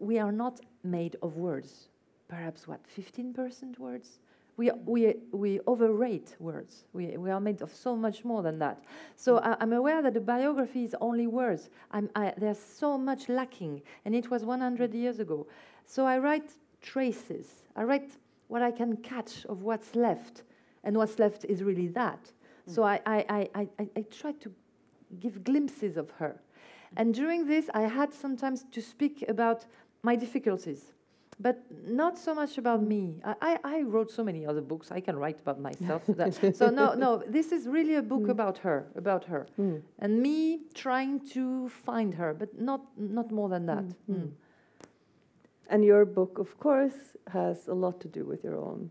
we are not made of words. Perhaps what, 15% words? We, we, we overrate words. We, we are made of so much more than that. So I, I'm aware that the biography is only words. I'm, I, there's so much lacking, and it was 100 years ago. So I write traces. I write what I can catch of what's left, and what's left is really that. Mm. So I, I, I, I, I- I try to give glimpses of her. And during this, I had sometimes to speak about my difficulties, but not so much about me. I, I, I wrote so many other books. I can write about myself. so no, no, this is really a book about her, about her, Mm. and me trying to find her, but not not more than that. Mm, mm. Mm. And your book, of course, has a lot to do with your own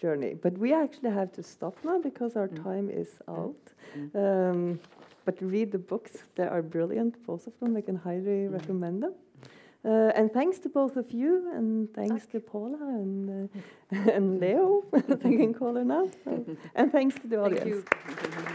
journey. But we actually have to stop now because our Mm. time is out. Mm. Um, but read the books, they are brilliant, both of them. I can highly Mm. recommend them. Uh, and thanks to both of you, and thanks to Paula and, uh, and Leo, I can call her now. So- and thanks to the Thank audience. you.